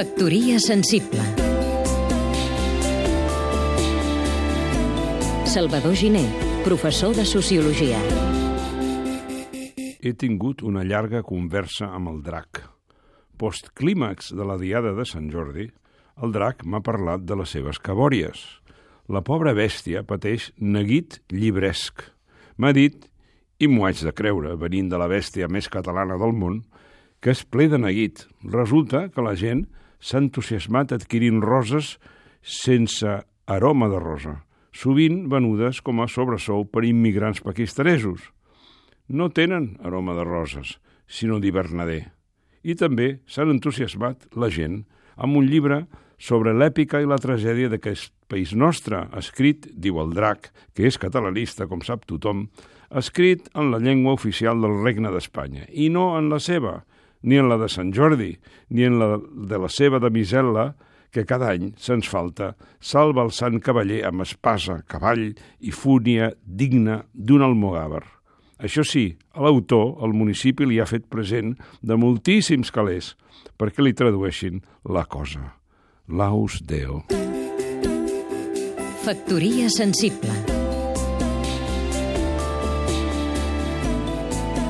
Factoria sensible Salvador Giné, professor de Sociologia He tingut una llarga conversa amb el drac. Postclímax de la diada de Sant Jordi, el drac m'ha parlat de les seves cabòries. La pobra bèstia pateix neguit llibresc. M'ha dit, i m'ho haig de creure, venint de la bèstia més catalana del món, que és ple de neguit. Resulta que la gent s'ha entusiasmat adquirint roses sense aroma de rosa, sovint venudes com a sobresou per immigrants pakistanesos. No tenen aroma de roses, sinó d'hivernader. I també s'han entusiasmat la gent amb un llibre sobre l'èpica i la tragèdia d'aquest país nostre, escrit, diu el drac, que és catalanista, com sap tothom, escrit en la llengua oficial del Regne d'Espanya, i no en la seva, ni en la de Sant Jordi, ni en la de la seva damisel·la, que cada any se'ns falta, salva el sant cavaller amb espasa, cavall i fúnia digna d'un almogàver. Això sí, a l'autor, el municipi li ha fet present de moltíssims calés perquè li tradueixin la cosa. Laus Deo. Factoria sensible